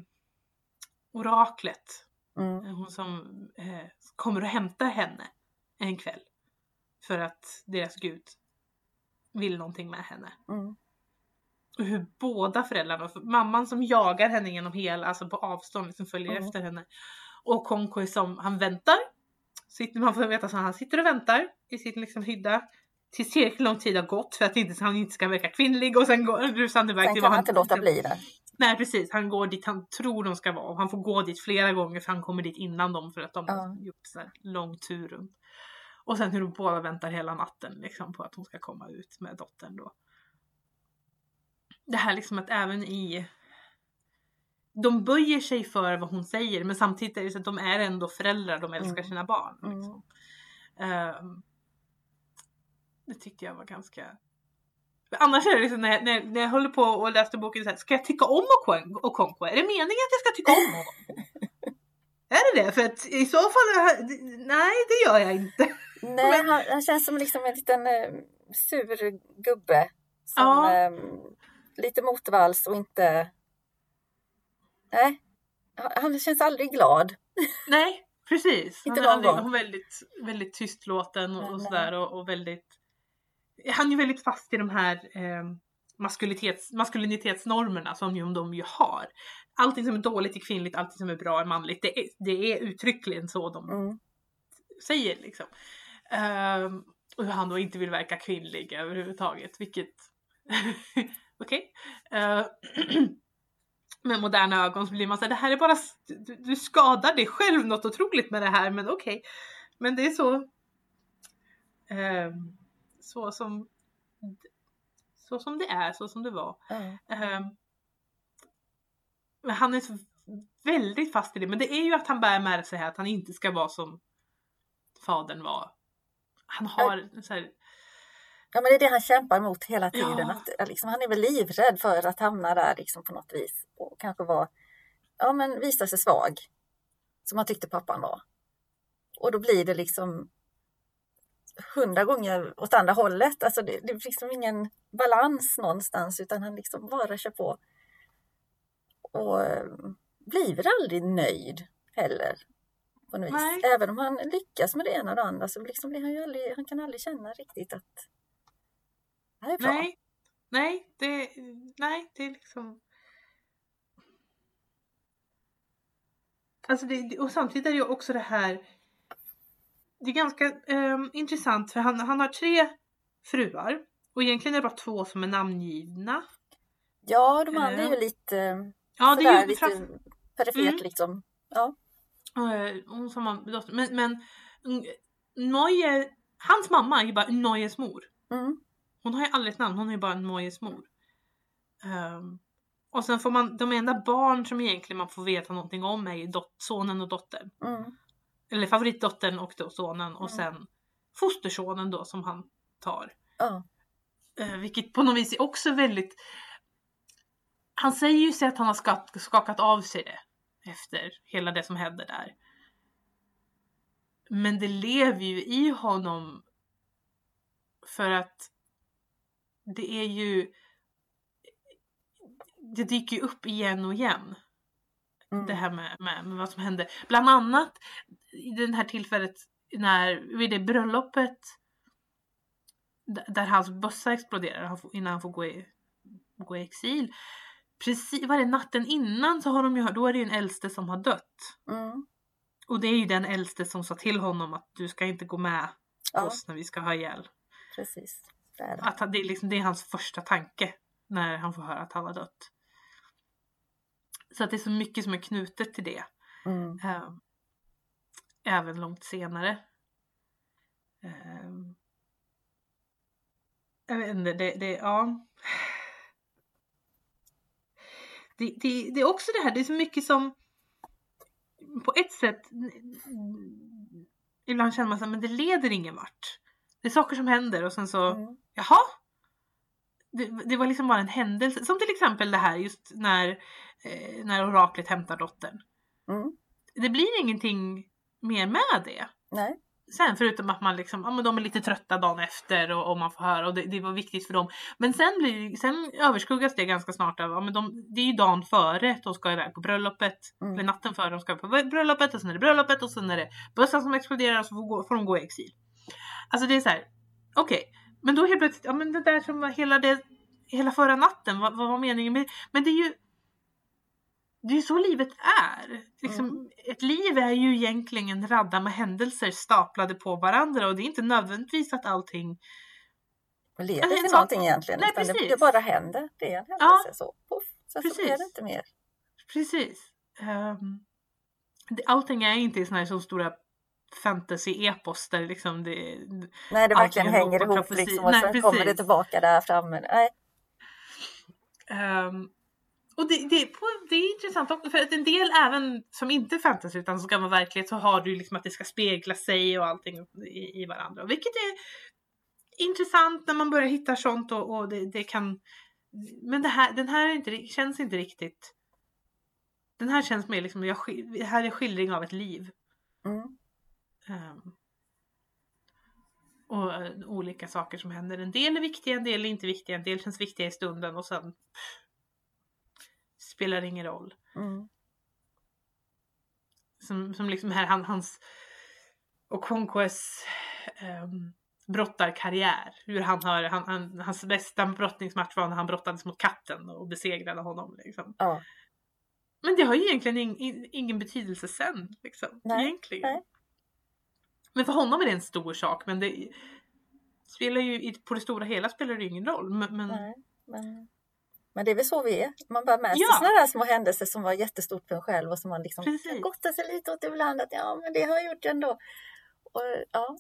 oraklet, mm. Eh, hon som eh, kommer och hämtar henne en kväll. För att deras gud vill någonting med henne. Mm. Och hur båda föräldrarna, mamman som jagar henne genom hela, alltså på avstånd, liksom följer mm. efter henne. Och Konkoi som, han väntar Sitter, man får veta att han sitter och väntar i sin liksom hydda tills tillräckligt lång tid har gått för att inte, han inte ska verka kvinnlig och sen går rusar iväg till kan han inte låta bli det. Nej precis, han går dit han tror de ska vara och han får gå dit flera gånger för han kommer dit innan dem för att de har gjort så här lång tur runt. Och sen hur de båda väntar hela natten liksom på att hon ska komma ut med dottern då. Det här liksom att även i de böjer sig för vad hon säger men samtidigt är det så att de är ändå föräldrar, de älskar mm. sina barn. Mm. Liksom. Um, det tyckte jag var ganska... Annars är det liksom när jag, när, när jag håller på och läste boken så här, ska jag tycka om Okonkwo? Är det meningen att jag ska tycka om honom? är det det? För att i så fall, nej det gör jag inte. Nej, han, han, känns som liksom en liten uh, sur gubbe. Som, ja. um, lite motvalls och inte Nej, han känns aldrig glad. Nej, precis. Inte han är någon gång. väldigt, väldigt tystlåten och, och sådär och, och väldigt... Han är ju väldigt fast i de här eh, maskulinitets, maskulinitetsnormerna som ju de ju har. Allting som är dåligt är kvinnligt, allting som är bra är manligt. Det är, det är uttryckligen så de Mm. säger liksom. Ehm, och hur han då inte vill verka kvinnlig överhuvudtaget, vilket... Okej. Eh, med moderna ögon så blir man såhär, det här är bara... Du, du skadar dig själv något otroligt med det här, men okej. Men det är så... ehm, så som... Så som det är, så som det var. Ja. Ehm, men han är så väldigt fast i det. Men det är ju att han bär med sig här att han inte ska vara som fadern var. Han har så här, Ja, men det är det han kämpar emot hela tiden. Ja. Att, liksom, han är väl livrädd för att hamna där liksom, på något vis och kanske vara, ja men visa sig svag. Som han tyckte pappan var. Och då blir det liksom hundra gånger åt andra hållet. Alltså det, det är liksom ingen balans någonstans utan han liksom bara kör på. Och eh, blir väl aldrig nöjd heller. På något vis. Nej. Även om han lyckas med det ena och det andra så liksom blir han ju aldrig, han kan aldrig känna riktigt att det är bra. nej, nej, det, nej, det är liksom. Alltså det, det- och samtidigt är det ju också det här. Det är ganska ehm, intressant för han, han har tre fruar och egentligen är det bara två som är namngivna. Ja, de andra är ju Eh. lite Ja, det sådär, är ju lite framför- perifert Mm. liksom. Ja. Eh, hon som har. Men, men Neue, hans mamma är ju bara Neues mor. Mm. Hon har ju aldrig ett namn, hon är ju bara Neues mor. Ehm, och sen får man, de enda barn som egentligen man får veta någonting om är ju dot, sonen och dottern. Mm. Eller favoritdottern och då sonen och Mm. sen fostersonen då som han tar. Ja. Eh, vilket på något vis är också väldigt... Han säger ju sig att han har skakat, skakat av sig det efter hela det som hände där. Men det lever ju i honom för att det är ju... Det dyker ju upp igen och igen. Mm. Det här med, med, med vad som hände. Bland annat i det här tillfället när, vid det bröllopet där hans bössa exploderar han får- innan han får gå i, gå i exil. Precis, var det natten innan så har de ju, då är det ju en äldste som har dött. Mm. Och det är ju den äldste som sa till honom att du ska inte gå med Ja, oss när vi ska ha ihjäl. precis. Det är det. Att det, är liksom, det är hans första tanke när han får höra att han har dött. Så att det är så mycket som är knutet till det. Mm. Eh, även långt senare. Eh, jag vet inte, det, det, ja. Det, det, det är också det här, det är så mycket som på ett sätt ibland känner man så här, men det leder ingen vart. Det är saker som händer och sen så, Mm. Jaha? Det, det var liksom bara en händelse. Som till exempel det här just när, eh, när oraklet hämtar dottern Mm. det blir ingenting mer med det. Nej. Sen förutom att man liksom, ja men de är lite trötta dagen efter och, och man får höra och det, det var viktigt för dem. Men sen blir sen överskuggas det ganska snart av, ja men de, det är ju dagen före de ska iväg på bröllopet. Mm. Eller natten före de ska på bröllopet och sen är det bröllopet och sen är det bussen som exploderar och så får, får de gå i exil. Alltså det är så här, okej. Men då helt plötsligt, ja men det där som var hela det, hela förra natten, vad, vad var meningen med Men det är ju det är ju så livet är. Liksom, Mm. Ett liv är ju egentligen en radda med händelser staplade på varandra och det är inte nödvändigtvis att allting... Det leder Alltså, till någonting egentligen. Nej, utan det, det bara händer. Det är en Ja. händelse. Så, puff, sen så blir det inte mer. Precis. Um, allting är inte i såna här så stora fantasy-epos där liksom det... Nej, det verkligen hänger ihop profeti- liksom, och Nej, sen kommer det precis. tillbaka där framme. Nej. ehm, och det, det, är på- det är intressant också för att en del även som inte är fantasy utan som vara verklighet så har du liksom att det ska spegla sig och allting i, i varandra. Vilket är intressant när man börjar hitta sånt och, och det, det kan... Men det här, den här är inte, känns inte riktigt... Den här känns mer liksom, jag, det här är skildring av ett liv. Mm. Ehm, och eh, olika saker som händer. En del är viktiga, en del är inte viktiga, en del känns viktiga i stunden och sen pff, spelar ingen roll. Mm. som, som liksom här, han, hans och Conquests um, brottarkarriär. Hur han har, han, han, hans bästa brottningsmatch var när han brottades mot katten och besegrade honom. Liksom. Ja. Men det har ju egentligen in, in, ingen betydelse sen. Liksom, Nej, egentligen. nej. Men för honom är det en stor sak. Men det spelar ju, på det stora hela spelar det ju ingen roll. Men, men Nej, men, men det är väl så vi är. Man bär med sig Ja. sådana där små händelser som var jättestort för en själv och som man liksom Precis. kan gotta sig lite åt ibland. Att ja, men det har jag gjort ändå. Och, ja.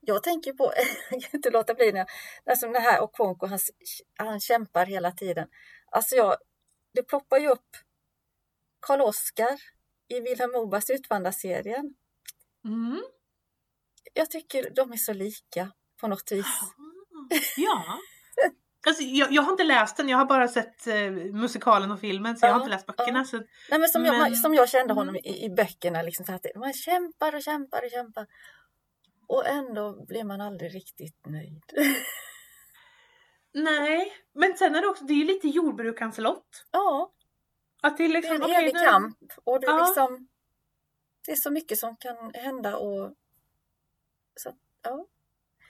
Jag tänker på, jag kan inte låta bli när jag, det här Okonko, han, han kämpar hela tiden. Alltså jag, det ploppar ju upp Karl-Oskar i Vilhelm Mobergs Utvandrarserien. Mm. Jag tycker de är så lika på något vis. Ja. Alltså, jag, jag har inte läst den, jag har bara sett eh, musikalen och filmen så jag har Ja, inte läst böckerna. ja. Så, Nej, men som, Jag, Men- som jag kände honom Mm. i, i böckerna, liksom, så att det- man kämpar och kämpar och kämpar. Och ändå blir man aldrig riktigt nöjd. nej, men sen är det också, det är ju lite jordbrukarens lott. ja, Att det är det liksom, är en evig nu- kamp. Och det är, Ja. liksom, det är så mycket som kan hända. Och, så, ja.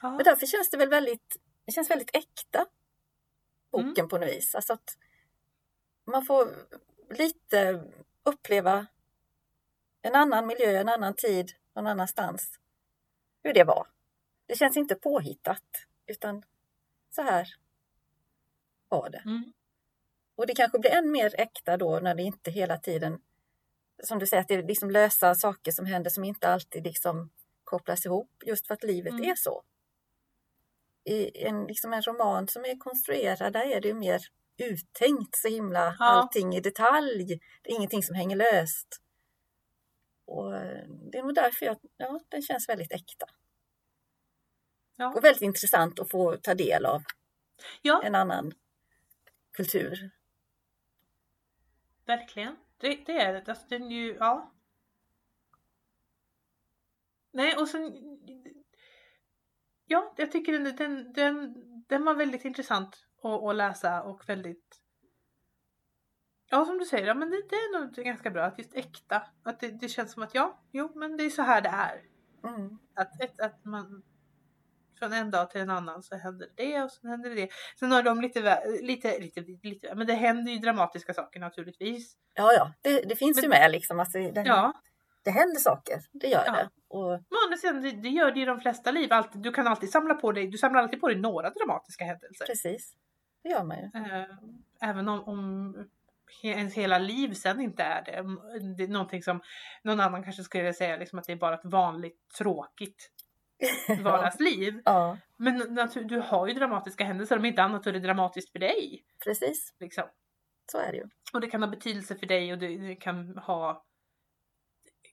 Ja. Men därför känns det väl väldigt, det känns väldigt äkta, boken Mm. på något vis. Alltså att man får lite uppleva en annan miljö, en annan tid, någon annanstans. Hur det var. Det känns inte påhittat, utan så här var det. Mm. Och det kanske blir än mer äkta då när det inte hela tiden, som du säger, att det är liksom lösa saker som händer som inte alltid liksom kopplas ihop, just för att livet Mm. är så. I en, liksom en roman som är konstruerad, där är det ju mer uttänkt så himla Ja. allting i detalj. Det är ingenting som hänger löst. Och eh, det är nog därför jag, ja, den känns väldigt äkta. Ja. Och väldigt intressant att få ta del av ja, en annan kultur. verkligen. Det, det är det. Alltså, den ju, ja. Nej, och sen... Ja, jag tycker den, den, den, den var väldigt intressant att, att läsa och väldigt... Ja, som du säger, ja, men det, det är nog ganska bra att just äkta. Att det, det känns som att ja, jo, men det är så här det är. Mm. Att, ett, att man från en dag till en annan så händer det och så händer det. Sen har de lite, lite, lite, lite, men det händer ju dramatiska saker naturligtvis. Ja, ja, det, det finns Men- ju med liksom. Alltså, det, Ja, det händer saker, det gör Ja. det. Och, men sidan, det, det gör det i de flesta liv. Alltid, du kan alltid samla på dig, du samlar alltid på dig några dramatiska händelser. precis, det gör man ju. Eh, även om, om ens hela liv sen inte är det. Det är någonting som någon annan kanske skulle säga liksom att det är bara ett vanligt tråkigt vardagsliv. Ja, Men natur- du har ju dramatiska händelser, om inte annat så är det dramatiskt för dig. precis, Liksom. så är det ju. Och det kan ha betydelse för dig och det, kan ha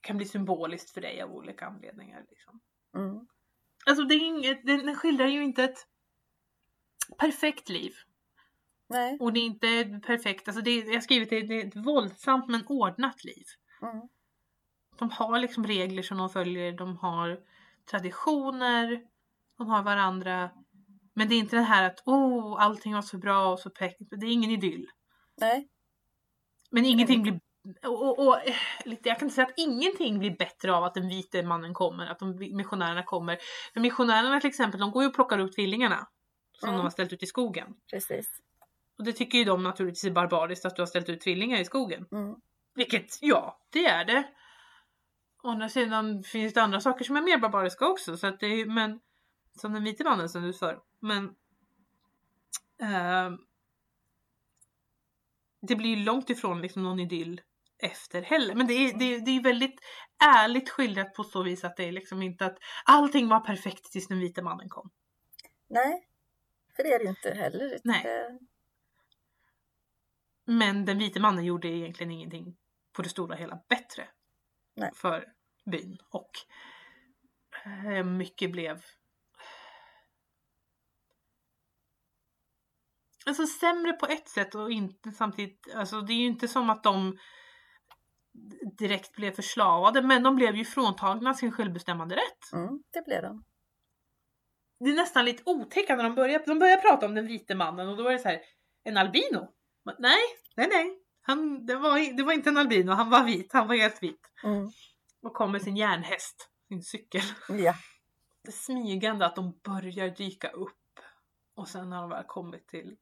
kan bli symboliskt för dig av olika anledningar. Liksom. Mm. Alltså det är inget, den den skildrar ju inte ett perfekt liv. Nej, Och det är inte perfekt, alltså det, jag har skrivit det, det är ett våldsamt men ordnat liv. mm. De har liksom regler som de följer, de har traditioner, de har varandra. Men det är inte det här att oh, allting var så bra och så perfekt. Det är ingen idyll. Nej, Men ingenting blir... Och, och, och, jag kan inte säga att ingenting blir bättre av att den vite mannen kommer, att de missionärerna kommer. För missionärerna till exempel, de går ju och plockar ut tvillingarna. Som Mm. de har ställt ut i skogen. precis. Och det tycker ju de naturligtvis är barbariskt att du har ställt ut tvillingar i skogen. Mm. Vilket, ja, det är det. Å andra sidan finns det andra saker som är mer barbariska också. Så att det är, men, som den vite mannen som du sa. Men ehm, det blir ju långt ifrån liksom någon idyll efter heller. Men det är, det, är, det är väldigt ärligt skildrat på så vis att det är liksom inte att allting var perfekt tills den vite mannen kom. Nej, för det är det ju inte heller. Nej. Det- Men den vite mannen gjorde egentligen ingenting på det stora hela bättre Nej. för byn. Och eh, mycket blev Alltså sämre på ett sätt och inte samtidigt, alltså det är ju inte som att de direkt blev förslavade men de blev ju fråntagna sin självbestämmande rätt. Mm, det blev de. Det är nästan lite otäckt när de börjar, de börjar prata om den vite mannen och då är det så här, en albino? Nej, nej, nej. Han, det, var, det var inte en albino, han var vit. Han var helt vit. Mm. Och kom med sin järnhäst, sin cykel. Ja. Det smygande att de börjar dyka upp. Och sen har de väl kommit till...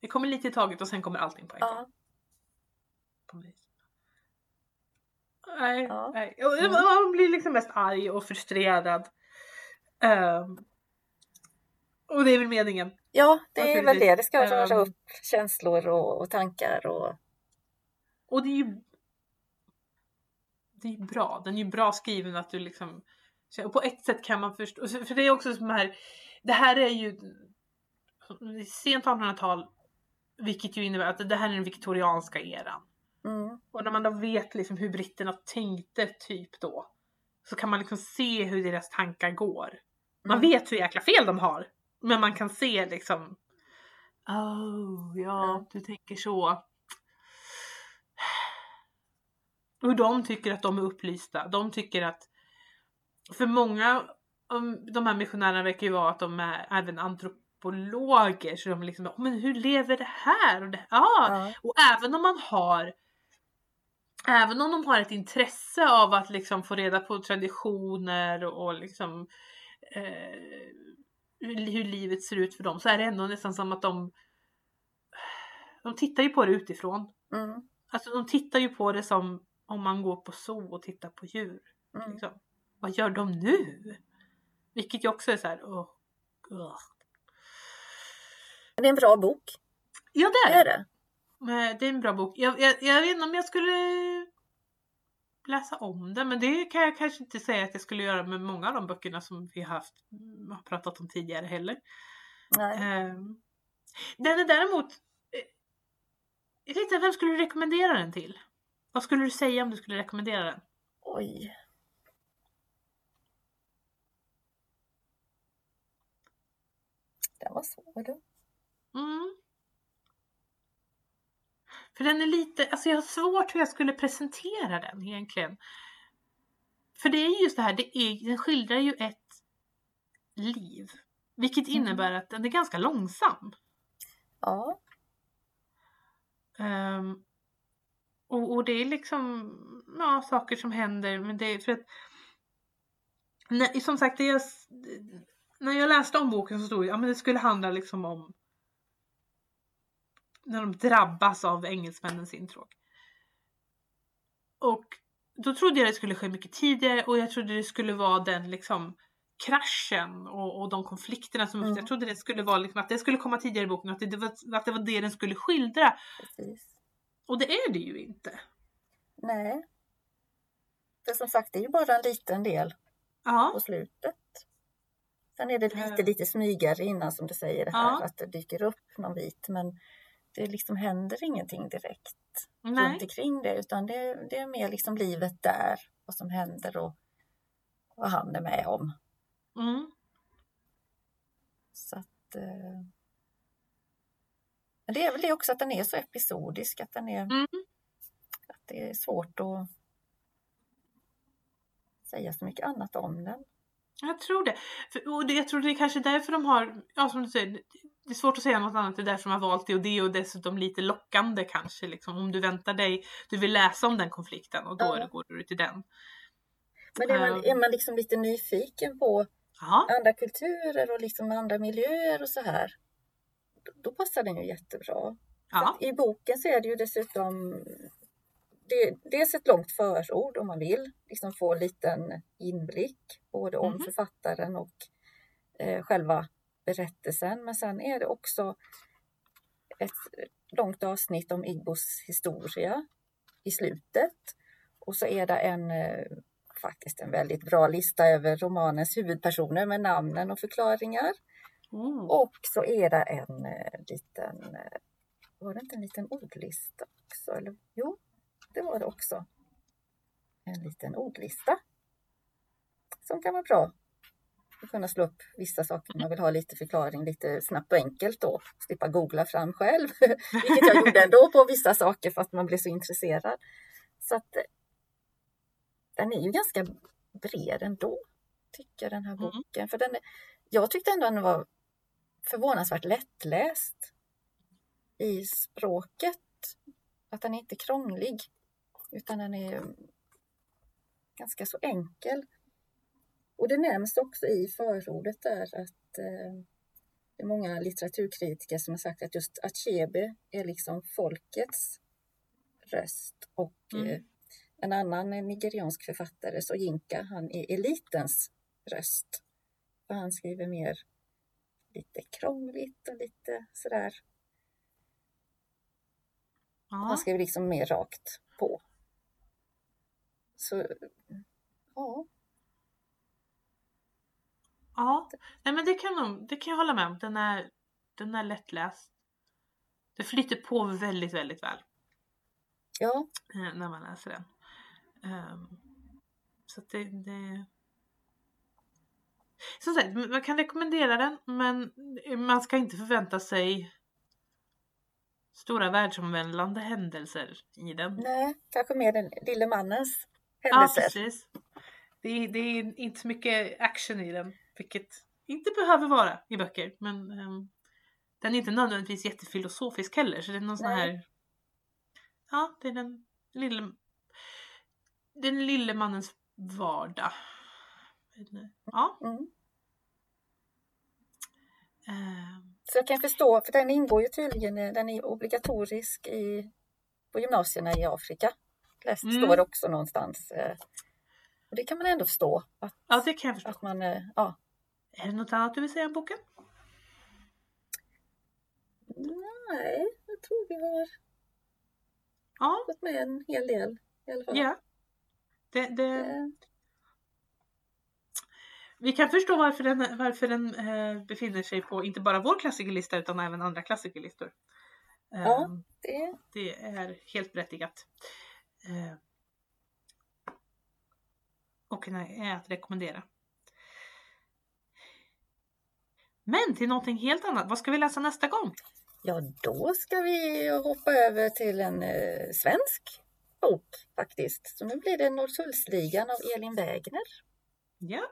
Det kommer lite i taget och sen kommer allting på en gång. ja. Nej, Ja. nej. Mm. Man blir liksom mest arg och frustrerad. Ehm, och det är väl meningen. Ja, det är väl det. Det ska röra Ehm. upp känslor och, och tankar och Och det är ju det är ju bra. Den är ju bra skriven att du liksom och på ett sätt kan man förstå, för det är också som här, det här är ju sent 1800-tal vilket ju innebär att det här är den viktorianska eran. mm, Och när man då vet liksom hur britterna tänkte typ då så kan man liksom se hur deras tankar går. Man Mm. vet hur jäkla fel de har. Men man kan se liksom Oh, ja, Ja. du tänker så. Och de tycker att de är upplysta. De tycker att för många av de här missionärerna verkar ju vara att de är även antropologer. Så de liksom, men hur lever det här? Och det, ja, ja, och även om man har Även om de har ett intresse av att liksom få reda på traditioner och, och liksom eh, hur, hur livet ser ut för dem så är det ändå nästan som att de De tittar ju på det utifrån. mm, Alltså de tittar ju på det som om man går på zoo och tittar på djur. mm. Liksom. Vad gör de nu? Vilket ju också är så här. åh, ugh. Det är en bra bok, Ja det det är är det. det. Är en bra bok. Jag, jag, jag vet inte om jag skulle läsa om den men det kan jag kanske inte säga att jag skulle göra med många av de böckerna som vi haft, har pratat om tidigare heller. Nej. Ehm, Den är däremot... eh, Jag inte, vem skulle du rekommendera den till? Vad skulle du säga om du skulle rekommendera den? Oj. Den var svår du. Mm. För den är lite, alltså jag har svårt hur jag skulle presentera den egentligen. För det är just det här, det är, den skildrar ju ett liv. Vilket Mm. innebär att den är ganska långsam. Ja. Ehm, och, och det är liksom ja, saker som händer. Men det är för att när, som sagt, jag, när jag läste om boken så stod det ja, men det skulle handla liksom om när de drabbas av engelsmännens intråg. Och då trodde jag det skulle ske mycket tidigare och jag trodde det skulle vara den liksom kraschen och, och de konflikterna som. Mm. Jag trodde det skulle vara liksom att det skulle komma tidigare i boken och att det, det, var, att det var det den skulle skildra. Precis. Och det är det ju inte. Nej. För som sagt, det är ju bara en liten del Ja, på slutet. Sen är det lite, Eh. lite smygare innan som du säger det här Ja. att det dyker upp någon vit men det liksom händer ingenting direkt nej. runt omkring det utan det, det är mer liksom livet där, vad som händer och vad han är med om. Mm. Så att, eh... Men det är väl det också att den är så episodisk att den är Mm. att det är svårt att säga så mycket annat om den. Jag tror det. Och det. Jag tror det är kanske därför de har, ja som du säger, det är svårt att säga något annat. Det är därför de har valt det och det och dessutom lite lockande kanske. Liksom. Om du väntar dig, du vill läsa om den konflikten och då Ja. går du till den. Men är man, Ehm. är man liksom lite nyfiken på Ja, andra kulturer och liksom andra miljöer och så här, då- passar den ju jättebra. ja. I boken så är det ju dessutom det är dels ett långt förord om man vill liksom få en liten inblick både om Mhm. författaren och eh, själva berättelsen. Men sen är det också ett långt avsnitt om Igbos historia i slutet. Och så är det en eh, faktiskt en väldigt bra lista över romanens huvudpersoner med namnen och förklaringar. Oh. Och så är det en eh, liten, eh, var det inte en liten ordlista också? Eller? Jo, det var det också. En liten ordlista. Som kan vara bra att kunna slå upp vissa saker man vill ha lite förklaring lite snabbt och enkelt då. Slippa googla fram själv, vilket jag gjorde ändå på vissa saker för att man blev så intresserad. Så att eh, den är ju ganska bred ändå, tycker jag, den här Mm. boken. För den jag tyckte ändå den var förvånansvärt lättläst i språket. att den är inte krånglig utan den är ganska så enkel. Och det nämns också i förordet där att eh, det är många litteraturkritiker som har sagt att just Achebe är liksom folkets röst och mm. eh, en annan nigeriansk författare, Soyinka, han är elitens röst. Och han skriver mer lite krångligt och lite sådär. Ja. Han skriver liksom mer rakt på. Så, ja. Ja, nej men det kan, det kan jag hålla med om. Den är, den är lättläst. Det flyter på väldigt, väldigt väl. Ja. Eh, när man läser den. Um, så det, det... Som sagt, man kan rekommendera den men man ska inte förvänta sig stora världsomvälvande händelser i den. Nej, kanske mer den lille mannens händelser. Ja, precis. Det är, det är inte så mycket action i den, vilket inte behöver vara i böcker. Men um, den är inte nödvändigtvis jättefilosofisk heller, så det är någon sån här... Ja, det är den lille... Den lille mannens vardag. Ja. Mm. Uh, så jag kan förstå, för den ingår ju tydligen, den är obligatorisk i, på gymnasierna i Afrika. Läst, mm. står också någonstans. Eh, och det kan man ändå förstå. Att, ja, det kan jag förstå. Att man, eh, ja. Är det något annat du vill säga om boken? Nej, jag tror vi har ja. fått med en hel del i alla fall. Ja. Det, det... Eh. Vi kan förstå varför den, varför den eh, befinner sig på inte bara vår klassikerlista utan även andra klassikerlistor. Ja, ehm, det... det är helt berättigat. Eh, och är att rekommendera. Men till någonting helt annat. Vad ska vi läsa nästa gång? Ja, då ska vi hoppa över till en eh, svensk bok faktiskt. Så nu blir det Norrtullsligan av Elin Wägner. Ja,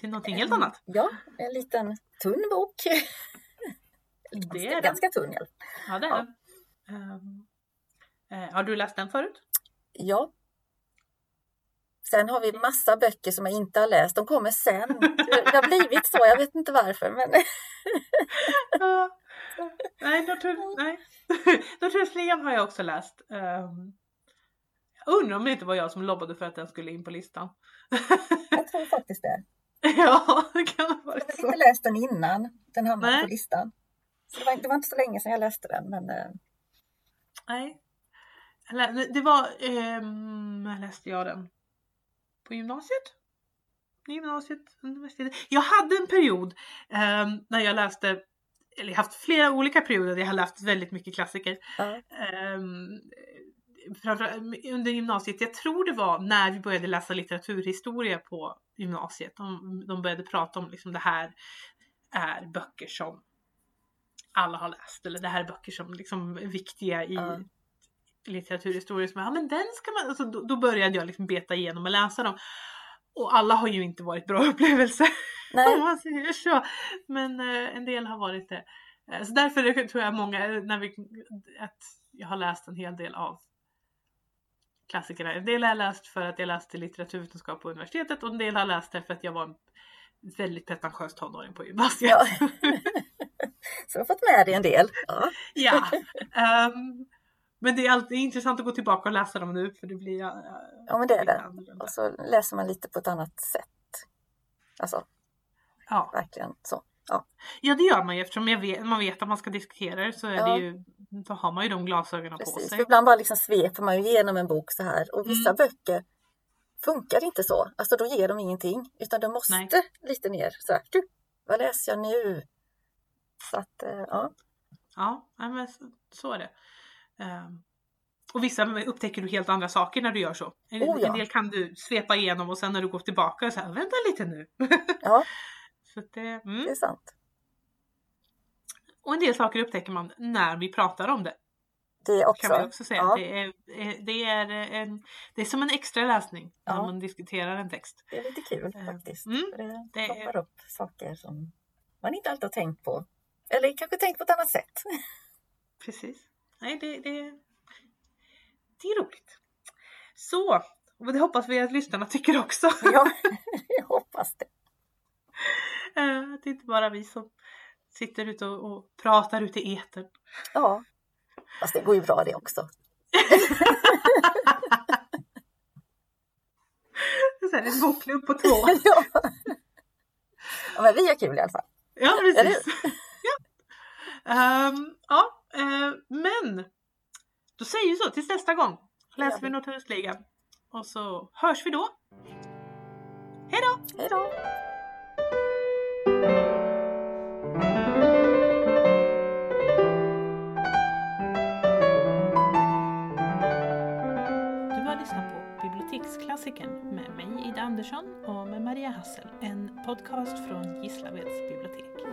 till någonting helt annat. Ja, en liten tunn bok. Det är ganska tunn. Ja, det är ja. Um, uh, har du läst den förut? Ja. Sen har vi massa böcker som jag inte har läst. De kommer sen. Det har blivit så. Jag vet inte varför. Men... ja. Nej, Naturligen har jag också läst. Um, undrar om det inte var jag som lobbade för att den skulle in på listan. jag tror faktiskt det. Ja, det kan ha varit så. Jag hade inte läst den innan den hamnade Nej. på listan. Så det, var, det var inte så länge sedan jag läste den. Men... Eh, Nej. Det var, um, läste jag den? På gymnasiet? Gymnasiet, universitetet. Jag hade en period um, när jag läste, eller jag har haft flera olika perioder där jag har läst väldigt mycket klassiker. Uh. Um, under gymnasiet, jag tror det var när vi började läsa litteraturhistoria på gymnasiet. De, de började prata om liksom det här är böcker som alla har läst eller det här är böcker som liksom är viktiga i litteraturhistorier som ja men den ska man, alltså, då, då började jag liksom beta igenom och läsa dem. Och alla har ju inte varit bra upplevelser. Nej. om man säger så. Men eh, en del har varit det. Eh, så därför tror jag många, när vi, att jag har läst en hel del av klassikerna. En del har jag läst för att jag läste litteraturvetenskap på universitetet och en del har jag läst för att jag var en väldigt pretentiös tonåring på gymnasiet. Ja. så du har fått med dig en del. Ja. ja. Um, men det är alltid intressant att gå tillbaka och läsa dem nu för det blir Ja men det är det. Och så läser man lite på ett annat sätt. Alltså. Ja. Verkligen så. Ja. ja det gör man ju eftersom vet, man vet att man ska diskutera det så är ja. det ju, då har man ju de glasögonen Precis. på sig. För ibland bara liksom sveper man ju igenom en bok så här och vissa mm. böcker funkar inte så. Alltså då ger de ingenting utan de måste Nej. lite ner. Så här, vad läser jag nu? Så att, eh, ja. Ja, men så är det. Um, och vissa upptäcker du helt andra saker när du gör så. En, oh ja. en del kan du svepa igenom och sen när du går tillbaka så här, vänta lite nu. Ja, så det, mm. det är sant. Och en del saker upptäcker man när vi pratar om det. Det också. Kan vi också säga. Ja. Det, är, det, är en, det är som en extra läsning ja. när man diskuterar en text. Det är lite kul ehm, faktiskt. Mm. Det, det poppar upp saker som man inte alltid har tänkt på. Eller kanske tänkt på ett annat sätt. Precis. Nej, det, det, det är roligt. Så, och det hoppas vi att lyssnarna tycker också. Ja, jag hoppas det. Eh, Att det inte bara vi som sitter ute och, och pratar ute i etern. Ja, fast det går ju bra det också. Så här en bokklubb på två. Ja. ja, men vi har kul i alla fall. Ja, precis. ja, Ehm, ja eh, men då säger vi så tills nästa gång. Läser vi Noturusligan. Och så hörs vi då. Hej då! Hej då! Biblioteksklassikern med mig Ida Andersson och med Maria Hassel, en podcast från Gislaveds bibliotek.